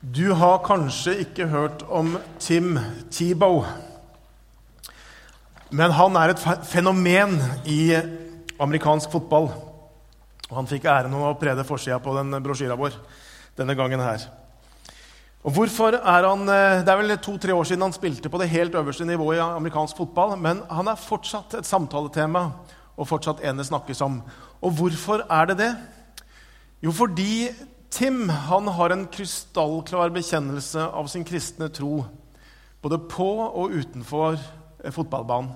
Du har kanskje ikke hørt om Tim Tebow. Men han er et fenomen i amerikansk fotball. Og han fikk æren av å prede forsida på den brosjyra vår denne gangen her. Og hvorfor er han, eh, Det er vel to-tre år siden han spilte på det helt øverste nivået i amerikansk fotball, men han er fortsatt et samtaletema og fortsatt en det snakkes om. Og hvorfor er det det? Jo, fordi Tim han har en krystallklar bekjennelse av sin kristne tro, både på og utenfor eh, fotballbanen.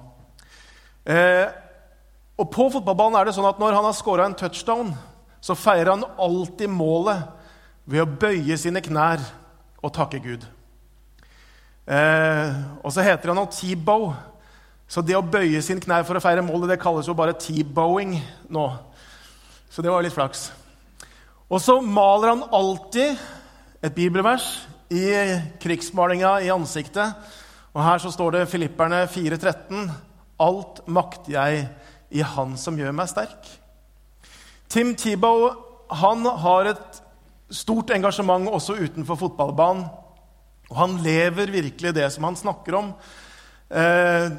Eh, og på fotballbanen er det sånn at når han har scora en touchdown, så feirer han alltid målet ved å bøye sine knær og takke Gud. Eh, og så heter han T-bow. Så det å bøye sine knær for å feire målet, det kalles jo bare T-bowing nå. Så det var litt flaks. Og så maler han alltid et bibelvers i krigsmalinga i ansiktet. Og her så står det Filipperne 4,13.: Alt makter jeg i Han som gjør meg sterk. Tim Tebow han har et stort engasjement også utenfor fotballbanen. Og han lever virkelig det som han snakker om. Eh,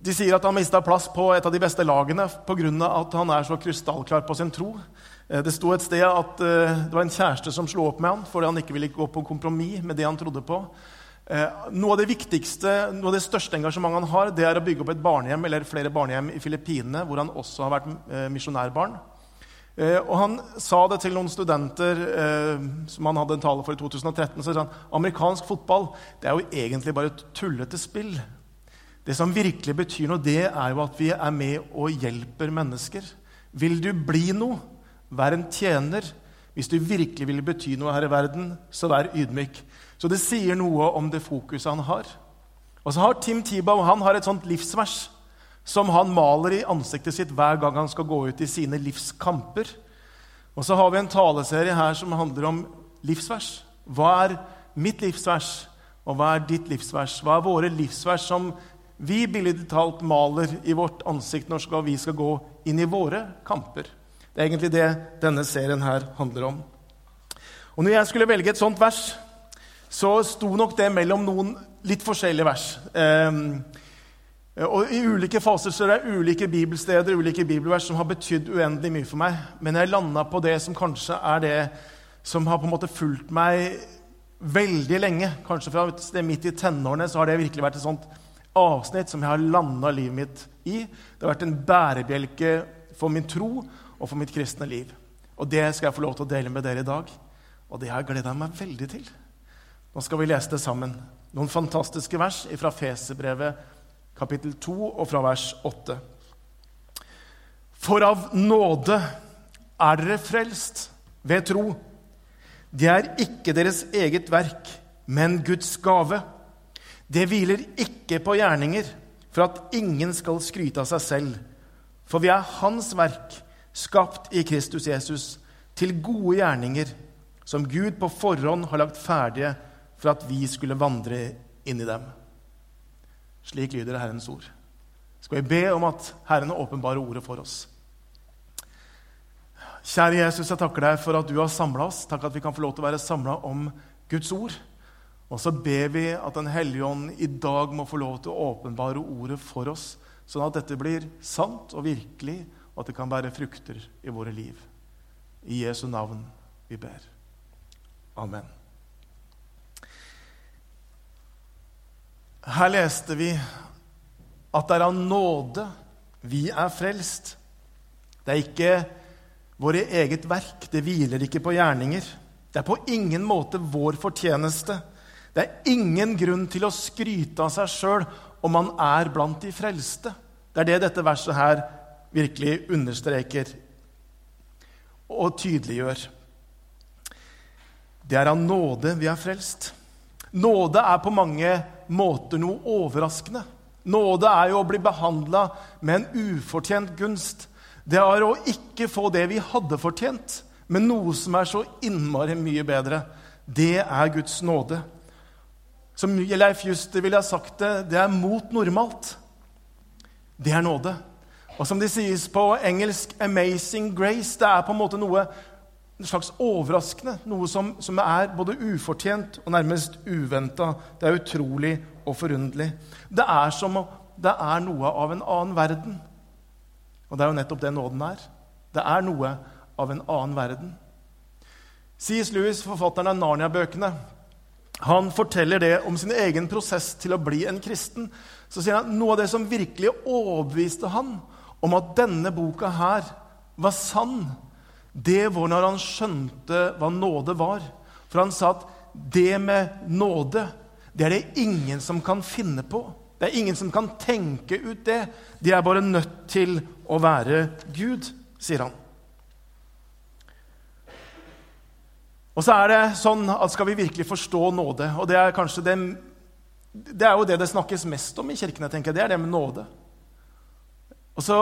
de sier at han mista plass på et av de beste lagene pga. at han er så krystallklar på sin tro. Eh, det sto et sted at eh, det var en kjæreste som slo opp med han fordi han ikke ville gå på kompromiss med det han trodde på. Eh, noe av det viktigste, noe av det største engasjementet han har, det er å bygge opp et barnehjem eller flere barnehjem i Filippinene, hvor han også har vært misjonærbarn. Og Han sa det til noen studenter som han hadde en tale for i 2013. så sa han, Amerikansk fotball det er jo egentlig bare et tullete spill. Det som virkelig betyr noe, det er jo at vi er med og hjelper mennesker. Vil du bli noe, Vær en tjener. Hvis du virkelig vil bety noe her i verden, så vær ydmyk. Så det sier noe om det fokuset han har. Og så har Tim Tebow han har et sånt livsvers som han maler i ansiktet sitt hver gang han skal gå ut i sine livskamper. Og så har vi en taleserie her som handler om livsvers. Hva er mitt livsvers, og hva er ditt livsvers? Hva er våre livsvers som vi billedlig talt maler i vårt ansikt når vi skal gå inn i våre kamper? Det er egentlig det denne serien her handler om. Og når jeg skulle velge et sånt vers, så sto nok det mellom noen litt forskjellige vers. Um, og I ulike faser så er det ulike bibelsteder ulike bibelvers som har betydd uendelig mye for meg. Men jeg landa på det som kanskje er det som har på en måte fulgt meg veldig lenge. Kanskje fra sted midt i tenårene så har det virkelig vært et sånt avsnitt som jeg har landa livet mitt i. Det har vært en bærebjelke for min tro og for mitt kristne liv. Og det skal jeg få lov til å dele med dere i dag. Og det har jeg gleda meg veldig til. Nå skal vi lese det sammen. Noen fantastiske vers fra Feserbrevet kapittel 2 og fra vers 8. For av nåde er dere frelst ved tro. Det er ikke deres eget verk, men Guds gave. Det hviler ikke på gjerninger, for at ingen skal skryte av seg selv. For vi er Hans verk, skapt i Kristus Jesus til gode gjerninger, som Gud på forhånd har lagt ferdige for at vi skulle vandre inn i dem. Slik lyder Herrens ord. Skal vi be om at Herren åpenbarer ordet for oss. Kjære Jesus, jeg takker deg for at du har samla oss. Takk at vi kan få lov til å være samla om Guds ord. Og så ber vi at Den hellige ånd i dag må få lov til å åpenbare ordet for oss, sånn at dette blir sant og virkelig og at det kan bære frukter i våre liv. I Jesu navn vi ber. Amen. Her leste vi at det er av nåde vi er frelst. Det er ikke våre eget verk. Det hviler ikke på gjerninger. Det er på ingen måte vår fortjeneste. Det er ingen grunn til å skryte av seg sjøl om man er blant de frelste. Det er det dette verset her virkelig understreker og tydeliggjør. Det er av nåde vi er frelst. Nåde er på mange måter noe overraskende. Nåde er jo å bli behandla med en ufortjent gunst. Det er å ikke få det vi hadde fortjent, men noe som er så innmari mye bedre. Det er Guds nåde. Som Leif Juster ville ha sagt det, det er mot normalt. Det er nåde. Og som det sies på engelsk 'amazing grace', det er på en måte noe slags overraskende, noe som, som er både ufortjent og nærmest uventa. Det er utrolig og forunderlig. Det er som om det er noe av en annen verden. Og det er jo nettopp det nåden er. Det er noe av en annen verden. C.S. Lewis, forfatteren av Narnia-bøkene, han forteller det om sin egen prosess til å bli en kristen. Så sier han noe av det som virkelig overbeviste han om at denne boka her var sann, det var når han skjønte hva nåde var. For han sa at det med nåde, det er det ingen som kan finne på. Det er ingen som kan tenke ut det. De er bare nødt til å være Gud, sier han. Og så er det sånn at skal vi virkelig forstå nåde Og det er kanskje det, det er jo det det snakkes mest om i kirkene. tenker jeg, Det er det med nåde. Og så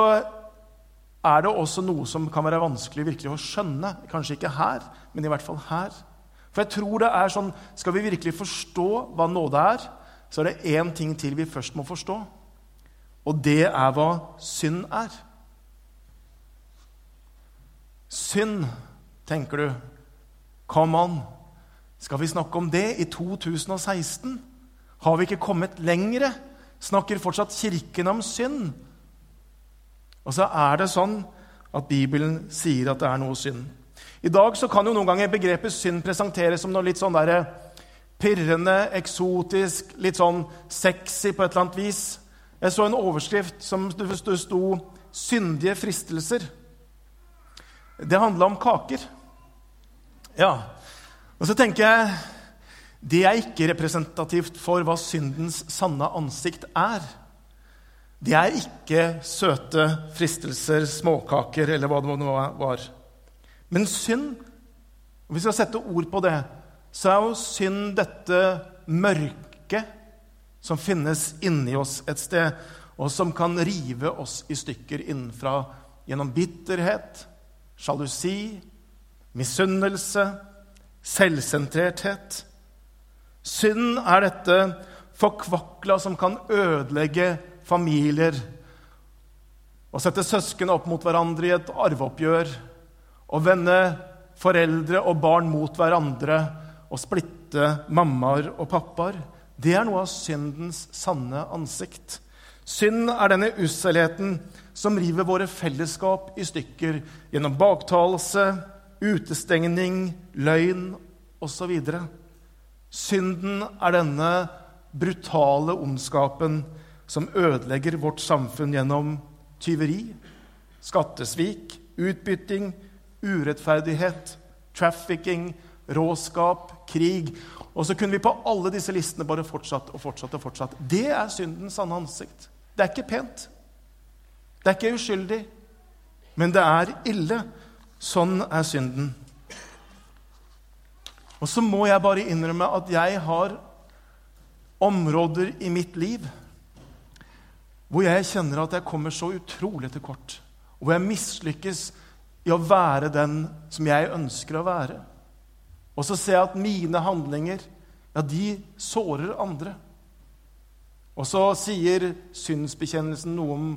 er det også noe som kan være vanskelig virkelig å skjønne. Kanskje ikke her, men i hvert fall her. For jeg tror det er sånn Skal vi virkelig forstå hva nåde er, så er det én ting til vi først må forstå. Og det er hva synd er. Synd, tenker du. Come on! Skal vi snakke om det i 2016? Har vi ikke kommet lengre? Snakker fortsatt Kirken om synd? Og så er det sånn at Bibelen sier at det er noe synd. I dag så kan jo noen ganger begrepet synd presenteres som noe litt sånn der pirrende, eksotisk, litt sånn sexy på et eller annet vis. Jeg så en overskrift som det sto 'Syndige fristelser'. Det handla om kaker. Ja. Og så tenker jeg det er ikke representativt for hva syndens sanne ansikt er. Det er ikke søte fristelser, småkaker eller hva det nå var. Men synd, og vi skal sette ord på det, så er jo synd dette mørket som finnes inni oss et sted, og som kan rive oss i stykker innenfra gjennom bitterhet, sjalusi, misunnelse, selvsentrerthet. Synd er dette forkvakla som kan ødelegge familier og sette søsken opp mot hverandre i et arveoppgjør og vende foreldre og barn mot hverandre og splitte mammaer og pappaer. Det er noe av syndens sanne ansikt. Synd er denne usselheten som river våre fellesskap i stykker gjennom baktalelse, utestengning, løgn osv. Synden er denne brutale ondskapen som ødelegger vårt samfunn gjennom tyveri, skattesvik, utbytting, urettferdighet, trafficking, råskap, krig. Og så kunne vi på alle disse listene bare fortsatt og fortsatt og fortsatt. Det er syndens sanne ansikt. Det er ikke pent. Det er ikke uskyldig. Men det er ille. Sånn er synden. Og så må jeg bare innrømme at jeg har områder i mitt liv hvor jeg kjenner at jeg kommer så utrolig til kort. Og hvor jeg mislykkes i å være den som jeg ønsker å være. Og så ser jeg at mine handlinger ja, de sårer andre. Og så sier synsbekjennelsen noe om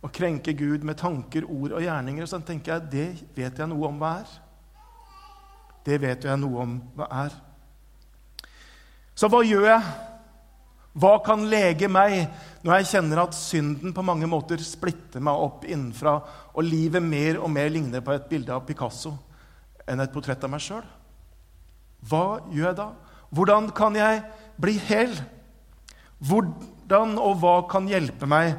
å krenke Gud med tanker, ord og gjerninger. Og så tenker jeg det vet jeg noe om hva er. Det vet jeg noe om hva er. Så hva gjør jeg? Hva kan lege meg når jeg kjenner at synden på mange måter splitter meg opp innenfra, og livet mer og mer ligner på et bilde av Picasso enn et portrett av meg sjøl? Hva gjør jeg da? Hvordan kan jeg bli hel? Hvordan og hva kan hjelpe meg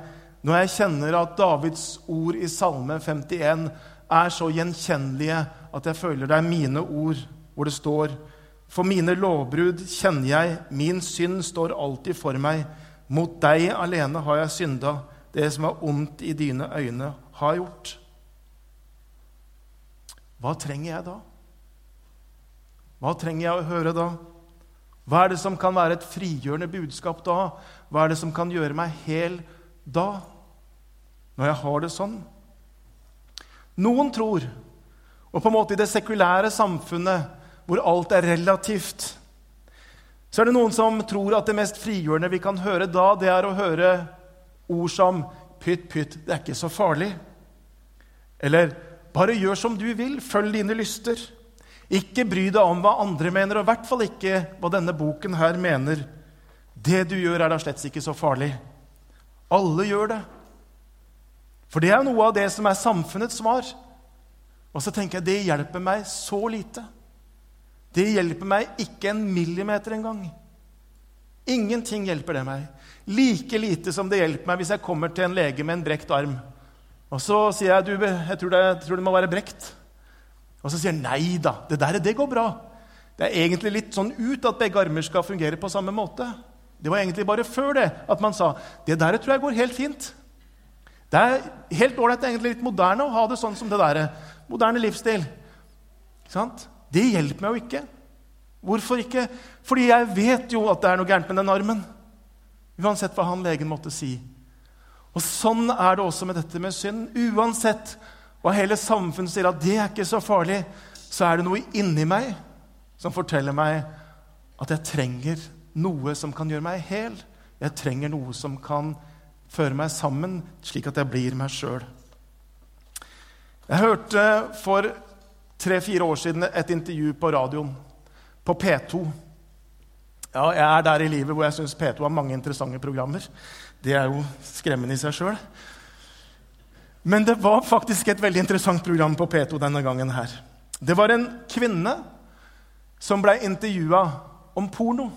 når jeg kjenner at Davids ord i Salme 51 er så gjenkjennelige at jeg føler det er mine ord hvor det står For mine lovbrudd kjenner jeg, min synd står alltid for meg. Mot deg alene har jeg synda, det som er ondt i dine øyne, har gjort. Hva trenger jeg da? Hva trenger jeg å høre da? Hva er det som kan være et frigjørende budskap da? Hva er det som kan gjøre meg hel da? Når jeg har det sånn? Noen tror, og på en måte i det sekulære samfunnet hvor alt er relativt, så er det noen som tror at det mest frigjørende vi kan høre da, det er å høre ord som 'pytt, pytt, det er ikke så farlig'. Eller 'bare gjør som du vil, følg dine lyster'. Ikke bry deg om hva andre mener, og i hvert fall ikke hva denne boken her mener. Det du gjør, er da slett ikke så farlig. Alle gjør det. For det er noe av det som er samfunnets svar. Og så tenker jeg det hjelper meg så lite. Det hjelper meg ikke en millimeter engang. Ingenting hjelper det meg. Like lite som det hjelper meg hvis jeg kommer til en lege med en brekt arm. Og så sier jeg du, jeg tror det, jeg tror det må være brekt. Og så sier han nei da, det der det går bra. Det er egentlig litt sånn ut at begge armer skal fungere på samme måte. Det var egentlig bare før det at man sa det der tror jeg går helt fint. Det er helt ålreit, egentlig litt moderne å ha det sånn som det der. Moderne livsstil. Ikke sant? Det hjelper meg jo ikke. Hvorfor ikke? Fordi jeg vet jo at det er noe gærent med den armen. Uansett hva han legen måtte si. Og Sånn er det også med dette med synd. Uansett hva hele samfunnet sier at det er ikke så farlig, så er det noe inni meg som forteller meg at jeg trenger noe som kan gjøre meg hel. Jeg trenger noe som kan føre meg sammen, slik at jeg blir meg sjøl. Jeg hørte for tre-fire år siden et intervju på radioen, på P2. Ja, jeg er der i livet hvor jeg syns P2 har mange interessante programmer. Det er jo skremmende i seg sjøl. Men det var faktisk et veldig interessant program på P2 denne gangen. her. Det var en kvinne som ble intervjua om porno.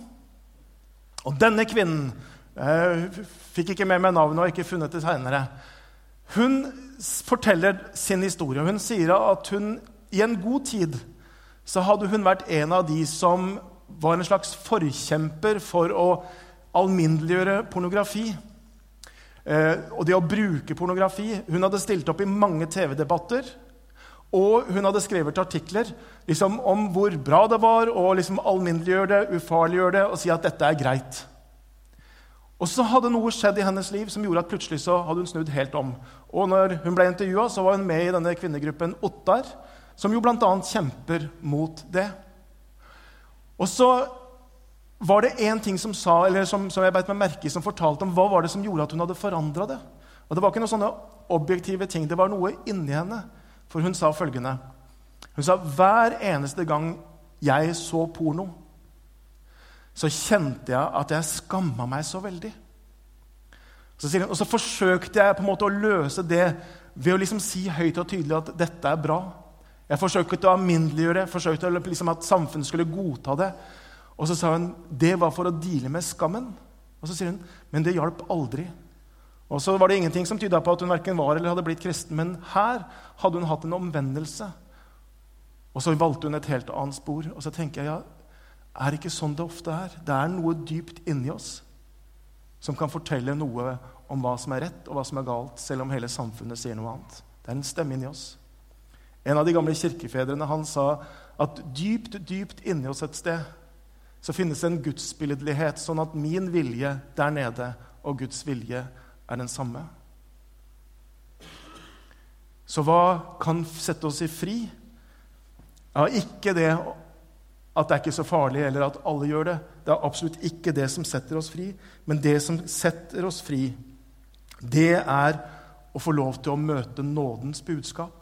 Og denne kvinnen jeg eh, fikk ikke med meg navnet og ikke funnet det senere. Hun forteller sin historie. Hun sier at hun i en god tid så hadde hun vært en av de som var en slags forkjemper for å alminneliggjøre pornografi. Eh, og det å bruke pornografi. Hun hadde stilt opp i mange TV-debatter. Og hun hadde skrevet artikler liksom, om hvor bra det var å liksom, alminneliggjøre det, ufarliggjøre det og si at dette er greit. Og så hadde noe skjedd i hennes liv som gjorde at plutselig så hadde hun snudd helt om. Og når hun ble intervjua, var hun med i denne kvinnegruppen Ottar, som jo bl.a. kjemper mot det. Og så var det én ting som sa, som, som jeg beit meg merke i, som fortalte om hva var det som gjorde at hun hadde forandra det. Og Det var ikke noen sånne objektive ting, det var noe inni henne. For hun sa følgende Hun sa hver eneste gang jeg så porno, så kjente jeg at jeg skamma meg så veldig. Så hun, og så forsøkte jeg på en måte å løse det ved å liksom si høyt og tydelig at dette er bra. Jeg forsøkte å alminneliggjøre forsøkte liksom at samfunnet skulle godta det. Og så sa hun det var for å deale med skammen. Og så sier hun men det hjalp aldri. Og så var det ingenting som tyda på at hun verken var eller hadde blitt kristen. Men her hadde hun hatt en omvendelse. Og så valgte hun et helt annet spor. Og så tenker jeg ja, er det ikke sånn det ofte er? Det er noe dypt inni oss som kan fortelle noe om hva som er rett og hva som er galt, selv om hele samfunnet sier noe annet. Det er en stemme inni oss. En av de gamle kirkefedrene han sa at dypt, dypt inni oss et sted så finnes det en gudsbilledlighet, sånn at min vilje der nede og Guds vilje er den samme. Så hva kan sette oss i fri? Ja, ikke det at det er ikke så farlig, eller at alle gjør det. Det er absolutt ikke det som setter oss fri. Men det som setter oss fri, det er å få lov til å møte nådens budskap.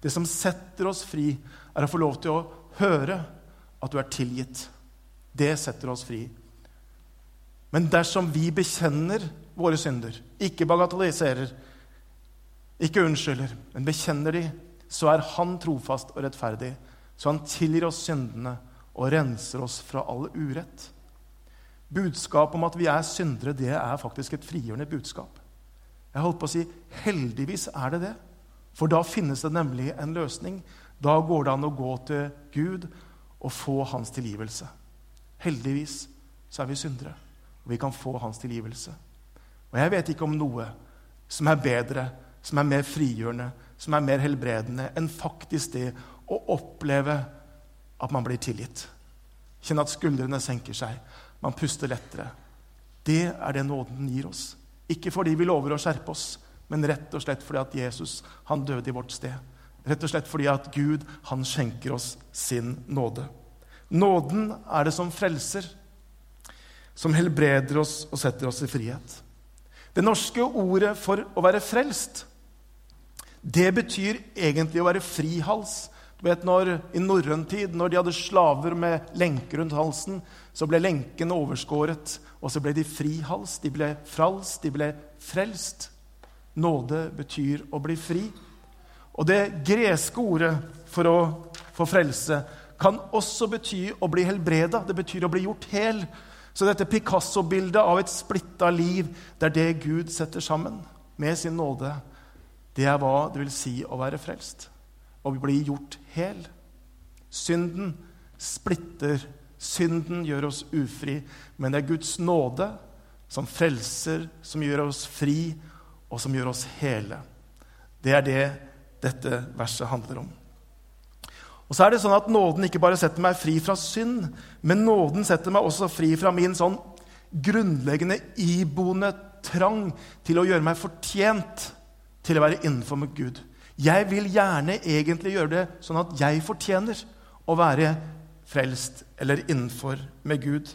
Det som setter oss fri, er å få lov til å høre at du er tilgitt. Det setter oss fri. Men dersom vi bekjenner våre synder, ikke bagatelliserer, ikke unnskylder, men bekjenner de, så er Han trofast og rettferdig, så Han tilgir oss syndene og renser oss fra all urett. Budskapet om at vi er syndere, det er faktisk et frigjørende budskap. Jeg holdt på å si heldigvis er det det. For da finnes det nemlig en løsning. Da går det an å gå til Gud og få hans tilgivelse. Heldigvis så er vi syndere, og vi kan få hans tilgivelse. Og jeg vet ikke om noe som er bedre, som er mer frigjørende, som er mer helbredende enn faktisk det å oppleve at man blir tilgitt. Kjenne at skuldrene senker seg. Man puster lettere. Det er det nåden gir oss. Ikke fordi vi lover å skjerpe oss, men rett og slett fordi at Jesus han døde i vårt sted. Rett og slett fordi at Gud han skjenker oss sin nåde. Nåden er det som frelser, som helbreder oss og setter oss i frihet. Det norske ordet for å være frelst, det betyr egentlig å være frihals Du vet når, I norrøn tid, når de hadde slaver med lenker rundt halsen, så ble lenken overskåret, og så ble de frihals. De ble frals, de ble frelst. Nåde betyr å bli fri. Og det greske ordet for å få frelse kan også bety å bli helbreda. Det betyr å bli gjort hel. Så dette Picasso-bildet av et splitta liv, det er det Gud setter sammen med sin nåde. Det er hva det vil si å være frelst Å bli gjort hel. Synden splitter. Synden gjør oss ufri, men det er Guds nåde som frelser, som gjør oss fri, og som gjør oss hele. Det er det dette verset handler om. Og så er det sånn at Nåden ikke bare setter meg fri fra synd, men nåden setter meg også fri fra min sånn grunnleggende iboende trang til å gjøre meg fortjent til å være innenfor med Gud. Jeg vil gjerne egentlig gjøre det sånn at jeg fortjener å være frelst eller innenfor med Gud.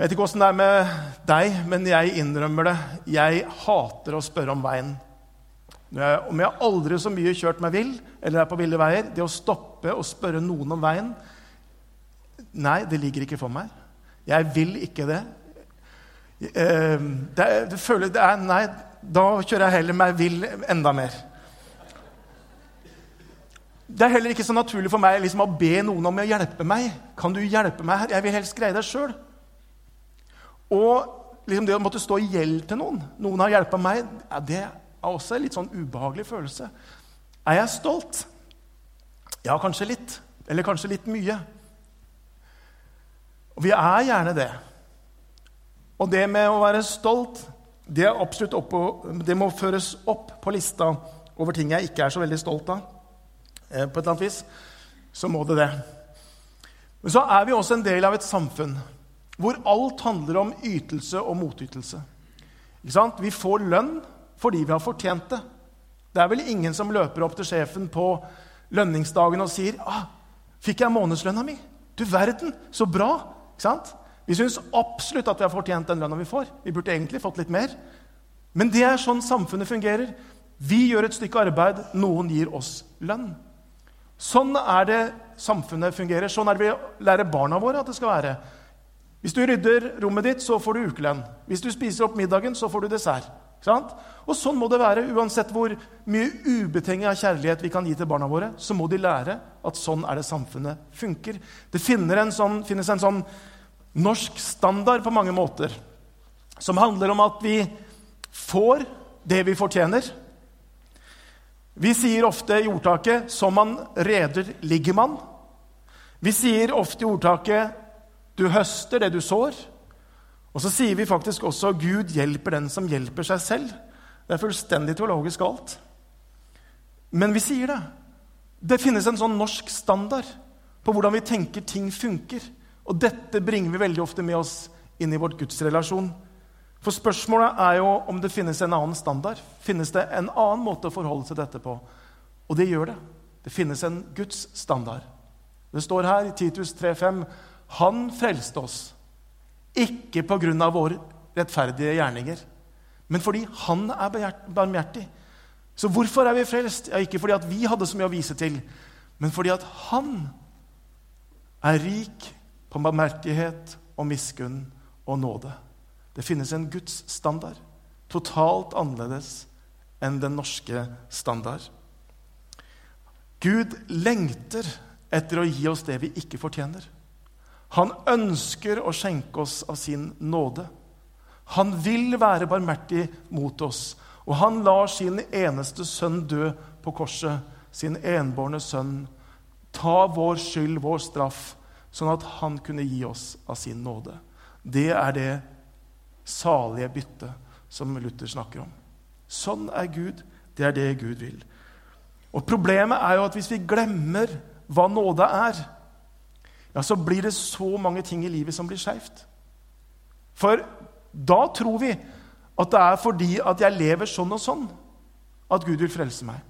Jeg vet ikke åssen det er med deg, men jeg innrømmer det. Jeg hater å spørre om veien. Om jeg aldri så mye kjørt meg vill eller er på ville veier, det å stoppe og spørre noen om veien Nei, det ligger ikke for meg. Jeg vil ikke det. Eh, det, det føler, det er, Nei, da kjører jeg heller meg vill enda mer. Det er heller ikke så naturlig for meg liksom, å be noen om å hjelpe meg. Kan du hjelpe meg her? Jeg vil helst greie det sjøl. Og liksom, det å måtte stå i gjeld til noen Noen har hjulpet meg. Ja, det er også en litt sånn ubehagelig følelse. Er jeg stolt? Ja, kanskje litt. Eller kanskje litt mye. Og vi er gjerne det. Og det med å være stolt det, opp, det, må føres opp på lista over ting jeg ikke er så veldig stolt av. Eh, på et eller annet vis. Så må det det. Men så er vi også en del av et samfunn hvor alt handler om ytelse og motytelse. Vi får lønn fordi vi har fortjent det. Det er vel ingen som løper opp til sjefen på lønningsdagen og sier ah, 'Fikk jeg månedslønna mi?' Du verden, så bra! Vi syns absolutt at vi har fortjent den lønna vi får. Vi burde egentlig fått litt mer. Men det er sånn samfunnet fungerer. Vi gjør et stykke arbeid, noen gir oss lønn. Sånn er det samfunnet fungerer. Sånn er det vi lærer barna våre at det skal være. Hvis du rydder rommet ditt, så får du ukelønn. Hvis du spiser opp middagen, så får du dessert. Og sånn må det være. Uansett hvor mye ubetinga kjærlighet vi kan gi til barna våre, så må de lære at sånn er det samfunnet funker. Det en sånn, finnes en sånn norsk standard på mange måter, som handler om at vi får det vi fortjener. Vi sier ofte i ordtaket 'som man reder, ligger man'. Vi sier ofte i ordtaket 'du høster det du sår'. Og så sier vi faktisk også 'Gud hjelper den som hjelper seg selv'. Det er fullstendig teologisk galt. Men vi sier det. Det finnes en sånn norsk standard på hvordan vi tenker ting funker. Og dette bringer vi veldig ofte med oss inn i vårt gudsrelasjon. For spørsmålet er jo om det finnes en annen standard. Finnes det en annen måte å forholde seg til dette på? Og det gjør det. Det finnes en Guds standard. Det står her i Titus 3,5.: Han frelste oss, ikke på grunn av våre rettferdige gjerninger, men fordi Han er barmhjertig. Så hvorfor er vi frelst? Ja, ikke fordi at vi hadde så mye å vise til, men fordi at Han er rik på barmhjertighet og miskunn og nåde. Det finnes en Guds standard, totalt annerledes enn den norske standard. Gud lengter etter å gi oss det vi ikke fortjener. Han ønsker å skjenke oss av sin nåde. Han vil være barmhjertig mot oss, og han lar sin eneste sønn dø på korset, sin enbårne sønn, ta vår skyld, vår straff, sånn at han kunne gi oss av sin nåde. Det er det salige byttet som Luther snakker om. Sånn er Gud. Det er det Gud vil. Og Problemet er jo at hvis vi glemmer hva nåde er, ja, så blir det så mange ting i livet som blir skeivt. For da tror vi at det er fordi at jeg lever sånn og sånn, at Gud vil frelse meg.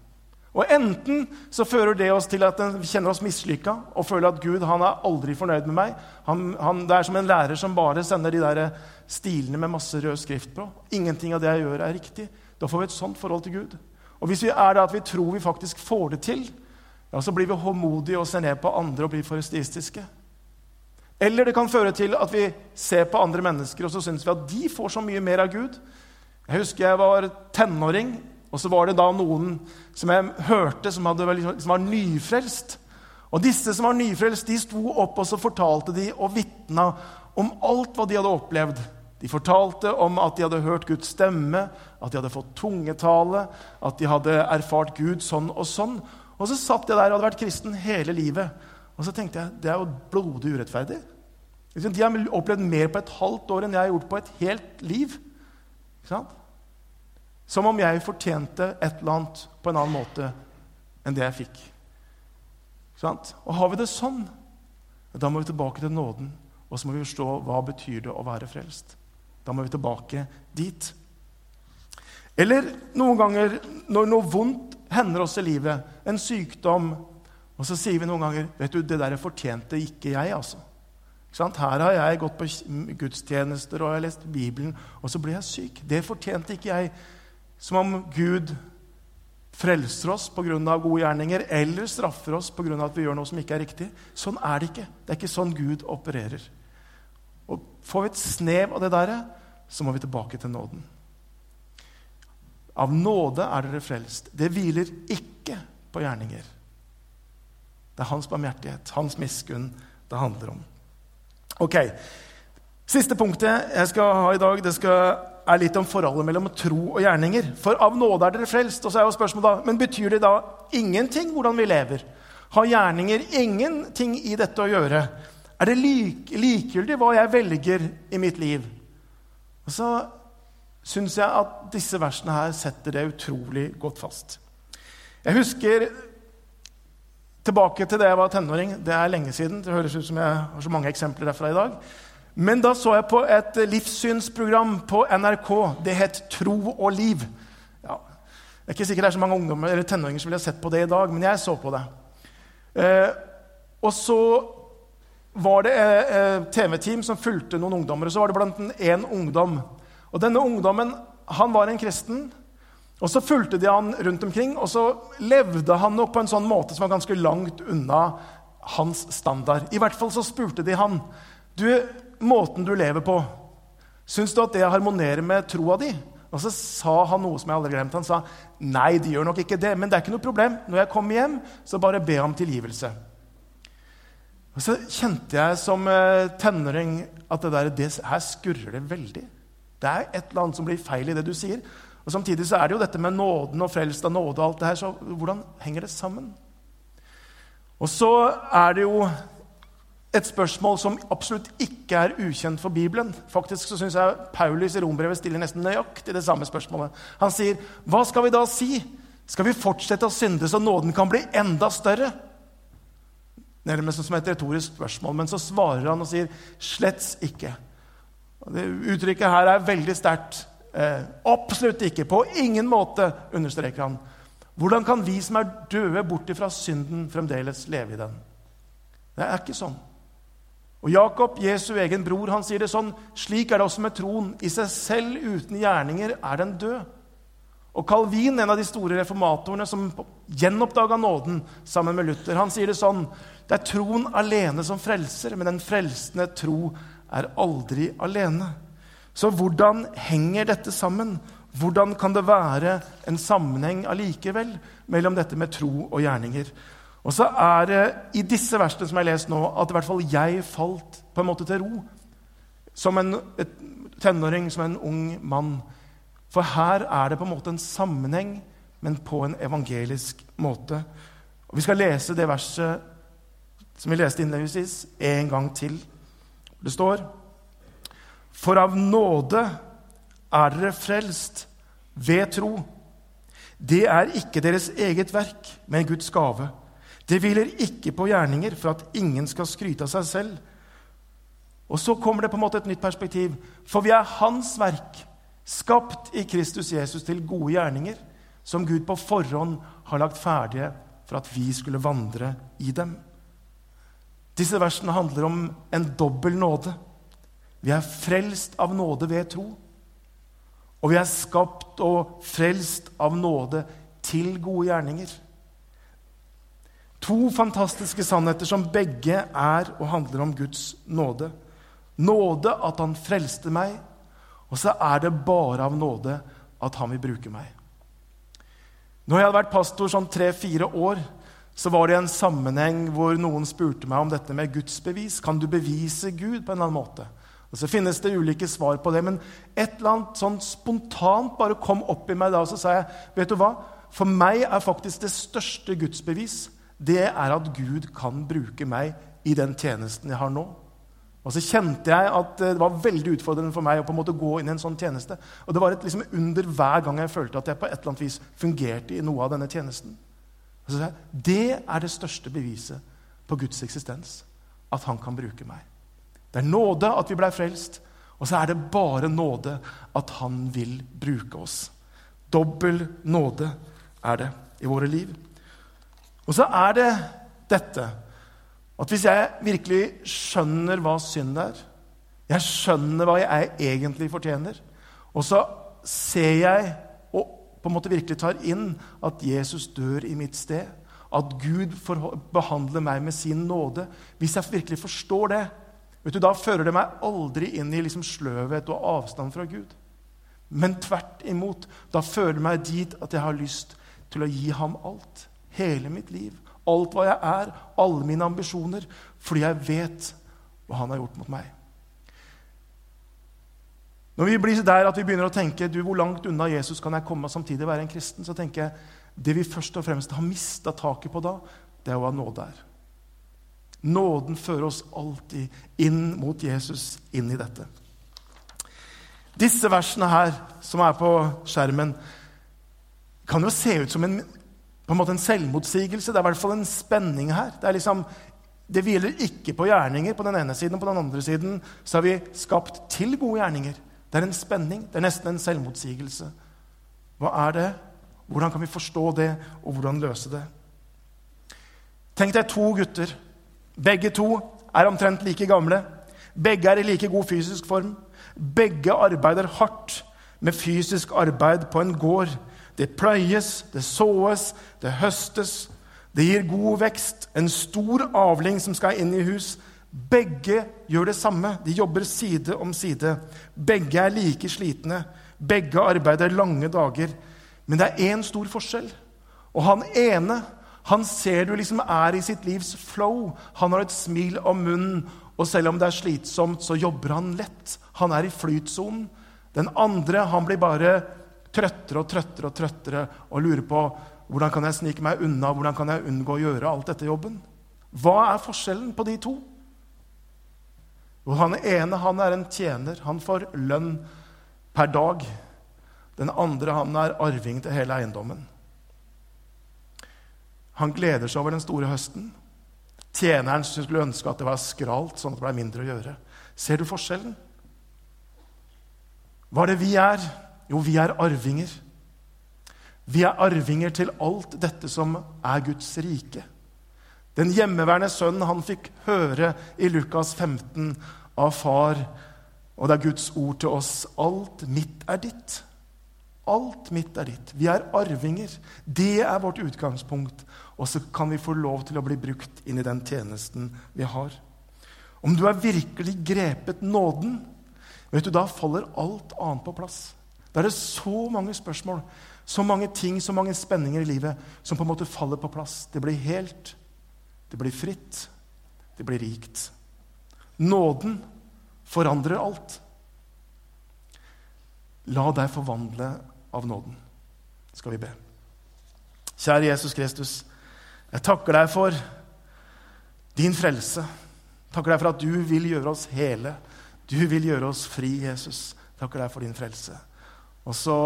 Og Enten så fører det oss til at vi kjenner oss mislykka og føler at Gud han er aldri fornøyd med meg. Han, han, det er som en lærer som bare sender de der stilene med masse rød skrift på. Ingenting av det jeg gjør, er riktig. Da får vi et sånt forhold til Gud. Og hvis vi er det at vi tror vi faktisk får det til, ja, så blir vi håndmodige og ser ned på andre og blir forestistiske. Eller det kan føre til at vi ser på andre mennesker og så syns vi at de får så mye mer av Gud. Jeg husker jeg var tenåring, og så var det da noen som jeg hørte som, hadde, som var nyfrelst. Og disse som var nyfrelst, de sto opp og så fortalte de og vitna om alt hva de hadde opplevd. De fortalte om at de hadde hørt Guds stemme, at de hadde fått tungetale, at de hadde erfart Gud sånn og sånn. Og så satt jeg der og hadde vært kristen hele livet. Og så tenkte jeg det er jo blodig urettferdig. De har opplevd mer på et halvt år enn jeg har gjort på et helt liv. Som om jeg fortjente et eller annet på en annen måte enn det jeg fikk. Og har vi det sånn, da må vi tilbake til nåden. Og så må vi forstå hva betyr det å være frelst. Da må vi tilbake dit. Eller noen ganger når noe vondt hender oss i livet, en sykdom, og så sier vi noen ganger vet du, 'Det der fortjente ikke jeg', altså. Her har jeg gått på gudstjenester og jeg har lest Bibelen, og så ble jeg syk. Det fortjente ikke jeg. Som om Gud frelser oss pga. gode gjerninger eller straffer oss pga. at vi gjør noe som ikke er riktig. Sånn er det ikke. Det er ikke sånn Gud opererer. Og Får vi et snev av det der, så må vi tilbake til nåden. Av nåde er dere frelst. Det hviler ikke på gjerninger. Det er hans barmhjertighet, hans miskunn, det handler om. Ok, Siste punktet jeg skal ha i dag, det skal, er litt om forholdet mellom tro og gjerninger. For av nåde er dere frelst. Og så er jo spørsmålet da, Men betyr det da ingenting hvordan vi lever? Har gjerninger ingenting i dette å gjøre? Er det like, likegyldig hva jeg velger i mitt liv? Og så syns jeg at disse versene her setter det utrolig godt fast. Jeg husker tilbake til da jeg var tenåring. Det er lenge siden. Det høres ut som jeg har så mange eksempler derfra i dag. Men da så jeg på et livssynsprogram på NRK. Det het Tro og liv. Ja, det er ikke sikkert det er så mange ungdommer eller tenåringer som ville sett på det i dag, men jeg så på det. Eh, og så var det eh, TV-team som fulgte noen ungdommer. og Så var det blant en ungdom og Denne ungdommen han var en kristen. og Så fulgte de han rundt omkring, og så levde han nok på en sånn måte som var ganske langt unna hans standard. I hvert fall så spurte de han du, måten du lever på, syns du at det harmonerer med troa di? Og så sa han noe som jeg aldri glemte. Han sa nei, det gjør nok ikke det, men det er ikke noe problem. Når jeg kommer hjem, så bare be om tilgivelse. Og så kjente jeg som eh, tenåring at det der, det, her skurrer det veldig. Det er et eller annet som blir feil i det du sier. Og Samtidig så er det jo dette med nåden og frelst av nåde og alt det her. Så hvordan henger det sammen? Og så er det jo et spørsmål som absolutt ikke er ukjent for Bibelen. Faktisk så syns jeg Paulus i Rombrevet stiller nesten nøyaktig det samme spørsmålet. Han sier, 'Hva skal vi da si? Skal vi fortsette å synde så nåden kan bli enda større?' Nærmest som et retorisk spørsmål, men så svarer han og sier, 'Slett ikke'. Det uttrykket her er veldig sterkt. Eh, absolutt ikke. På ingen måte, understreker han. Hvordan kan vi som er døde bort fra synden, fremdeles leve i den? Det er ikke sånn. Og Jakob, Jesu egen bror, han sier det sånn Slik er det også med troen. I seg selv uten gjerninger er den død. Og Calvin, en av de store reformatorene som gjenoppdaga nåden sammen med Luther, han sier det sånn Det er troen alene som frelser, men den frelsende tro er aldri alene. Så hvordan henger dette sammen? Hvordan kan det være en sammenheng allikevel mellom dette med tro og gjerninger? Og så er det i disse versene som jeg har lest nå, at i hvert fall jeg falt på en måte til ro. Som en tenåring, som en ung mann. For her er det på en måte en sammenheng, men på en evangelisk måte. Og Vi skal lese det verset som vi leste innledningsvis, en gang til. Det står For av nåde er dere frelst ved tro. Det er ikke deres eget verk, men Guds gave. Det hviler ikke på gjerninger for at ingen skal skryte av seg selv. Og så kommer det på en måte et nytt perspektiv. For vi er Hans verk, skapt i Kristus Jesus til gode gjerninger, som Gud på forhånd har lagt ferdige for at vi skulle vandre i dem. Disse versene handler om en dobbel nåde. Vi er frelst av nåde ved tro. Og vi er skapt og frelst av nåde til gode gjerninger. To fantastiske sannheter som begge er og handler om Guds nåde. Nåde at han frelste meg, og så er det bare av nåde at han vil bruke meg. Når jeg hadde vært pastor sånn tre-fire år, så var det en sammenheng hvor noen spurte meg om dette med gudsbevis. Kan du bevise Gud på en eller annen måte? Og Så finnes det ulike svar på det, men et eller annet sånn spontant bare kom opp i meg da, og så sa jeg, vet du hva? For meg er faktisk det største gudsbevis det er at Gud kan bruke meg i den tjenesten jeg har nå. Og så kjente jeg at det var veldig utfordrende for meg å på en måte gå inn i en sånn tjeneste. Og det var et liksom under hver gang jeg følte at jeg på et eller annet vis fungerte i noe av denne tjenesten. Og så sa jeg, Det er det største beviset på Guds eksistens. At han kan bruke meg. Det er nåde at vi blei frelst, og så er det bare nåde at han vil bruke oss. Dobbel nåde er det i våre liv. Og så er det dette at hvis jeg virkelig skjønner hva synd er, jeg skjønner hva jeg egentlig fortjener, og så ser jeg på en måte virkelig tar inn at Jesus dør i mitt sted, at Gud behandler meg med sin nåde Hvis jeg virkelig forstår det, vet du, da fører det meg aldri inn i liksom sløvhet og avstand fra Gud. Men tvert imot. Da fører det meg dit at jeg har lyst til å gi ham alt. Hele mitt liv alt hva jeg er, alle mine ambisjoner, fordi jeg vet hva han har gjort mot meg. Når vi blir der at vi begynner å tenke du, hvor langt unna Jesus kan jeg komme og samtidig være en kristen, så tenker jeg det vi først og fremst har mista taket på da, det er hva nåde er. Nåden fører oss alltid inn mot Jesus, inn i dette. Disse versene her, som er på skjermen, kan jo se ut som en en en selvmotsigelse. Det er i hvert fall en spenning her. Det, er liksom, det hviler ikke på gjerninger på den ene siden, og på den andre siden så er vi skapt til gode gjerninger. Det er en spenning. Det er nesten en selvmotsigelse. Hva er det? Hvordan kan vi forstå det, og hvordan løse det? Tenk deg to gutter. Begge to er omtrent like gamle. Begge er i like god fysisk form. Begge arbeider hardt med fysisk arbeid på en gård. Det pløyes, det såes, det høstes. Det gir god vekst, en stor avling som skal inn i hus. Begge gjør det samme. De jobber side om side. Begge er like slitne. Begge arbeider lange dager. Men det er én stor forskjell. Og han ene han ser du liksom er i sitt livs flow. Han har et smil om munnen, og selv om det er slitsomt, så jobber han lett. Han er i flytsonen. Den andre han blir bare trøttere og trøttere og trøttere og lurer på hvordan kan jeg snike meg unna, hvordan kan jeg unngå å gjøre alt dette jobben. Hva er forskjellen på de to? Jo, han ene han er en tjener. Han får lønn per dag. Den andre han er arving til hele eiendommen. Han gleder seg over den store høsten. Tjeneren skulle ønske at det var skralt, sånn at det ble mindre å gjøre. Ser du forskjellen? Hva er det vi er? Jo, vi er arvinger. Vi er arvinger til alt dette som er Guds rike. Den hjemmeværende sønnen han fikk høre i Lukas 15 av far, og det er Guds ord til oss alt mitt er ditt. Alt mitt er ditt. Vi er arvinger. Det er vårt utgangspunkt. Og så kan vi få lov til å bli brukt inn i den tjenesten vi har. Om du er virkelig grepet nåden, vet du, da faller alt annet på plass. Da er det så mange spørsmål, så mange ting, så mange spenninger i livet som på en måte faller på plass. Det blir helt, det blir fritt, det blir rikt. Nåden forandrer alt. La deg forvandle av nåden, skal vi be. Kjære Jesus Kristus, jeg takker deg for din frelse. Takker deg for at du vil gjøre oss hele. Du vil gjøre oss fri, Jesus. Takker deg for din frelse. Og så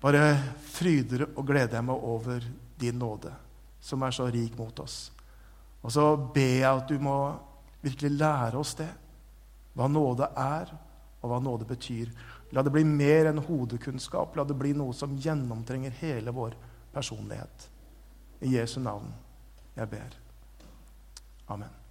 bare fryder og gleder jeg meg over din nåde, som er så rik mot oss. Og så ber jeg at du må virkelig lære oss det. Hva nåde er, og hva nåde betyr. La det bli mer enn hodekunnskap. La det bli noe som gjennomtrenger hele vår personlighet. I Jesu navn jeg ber. Amen.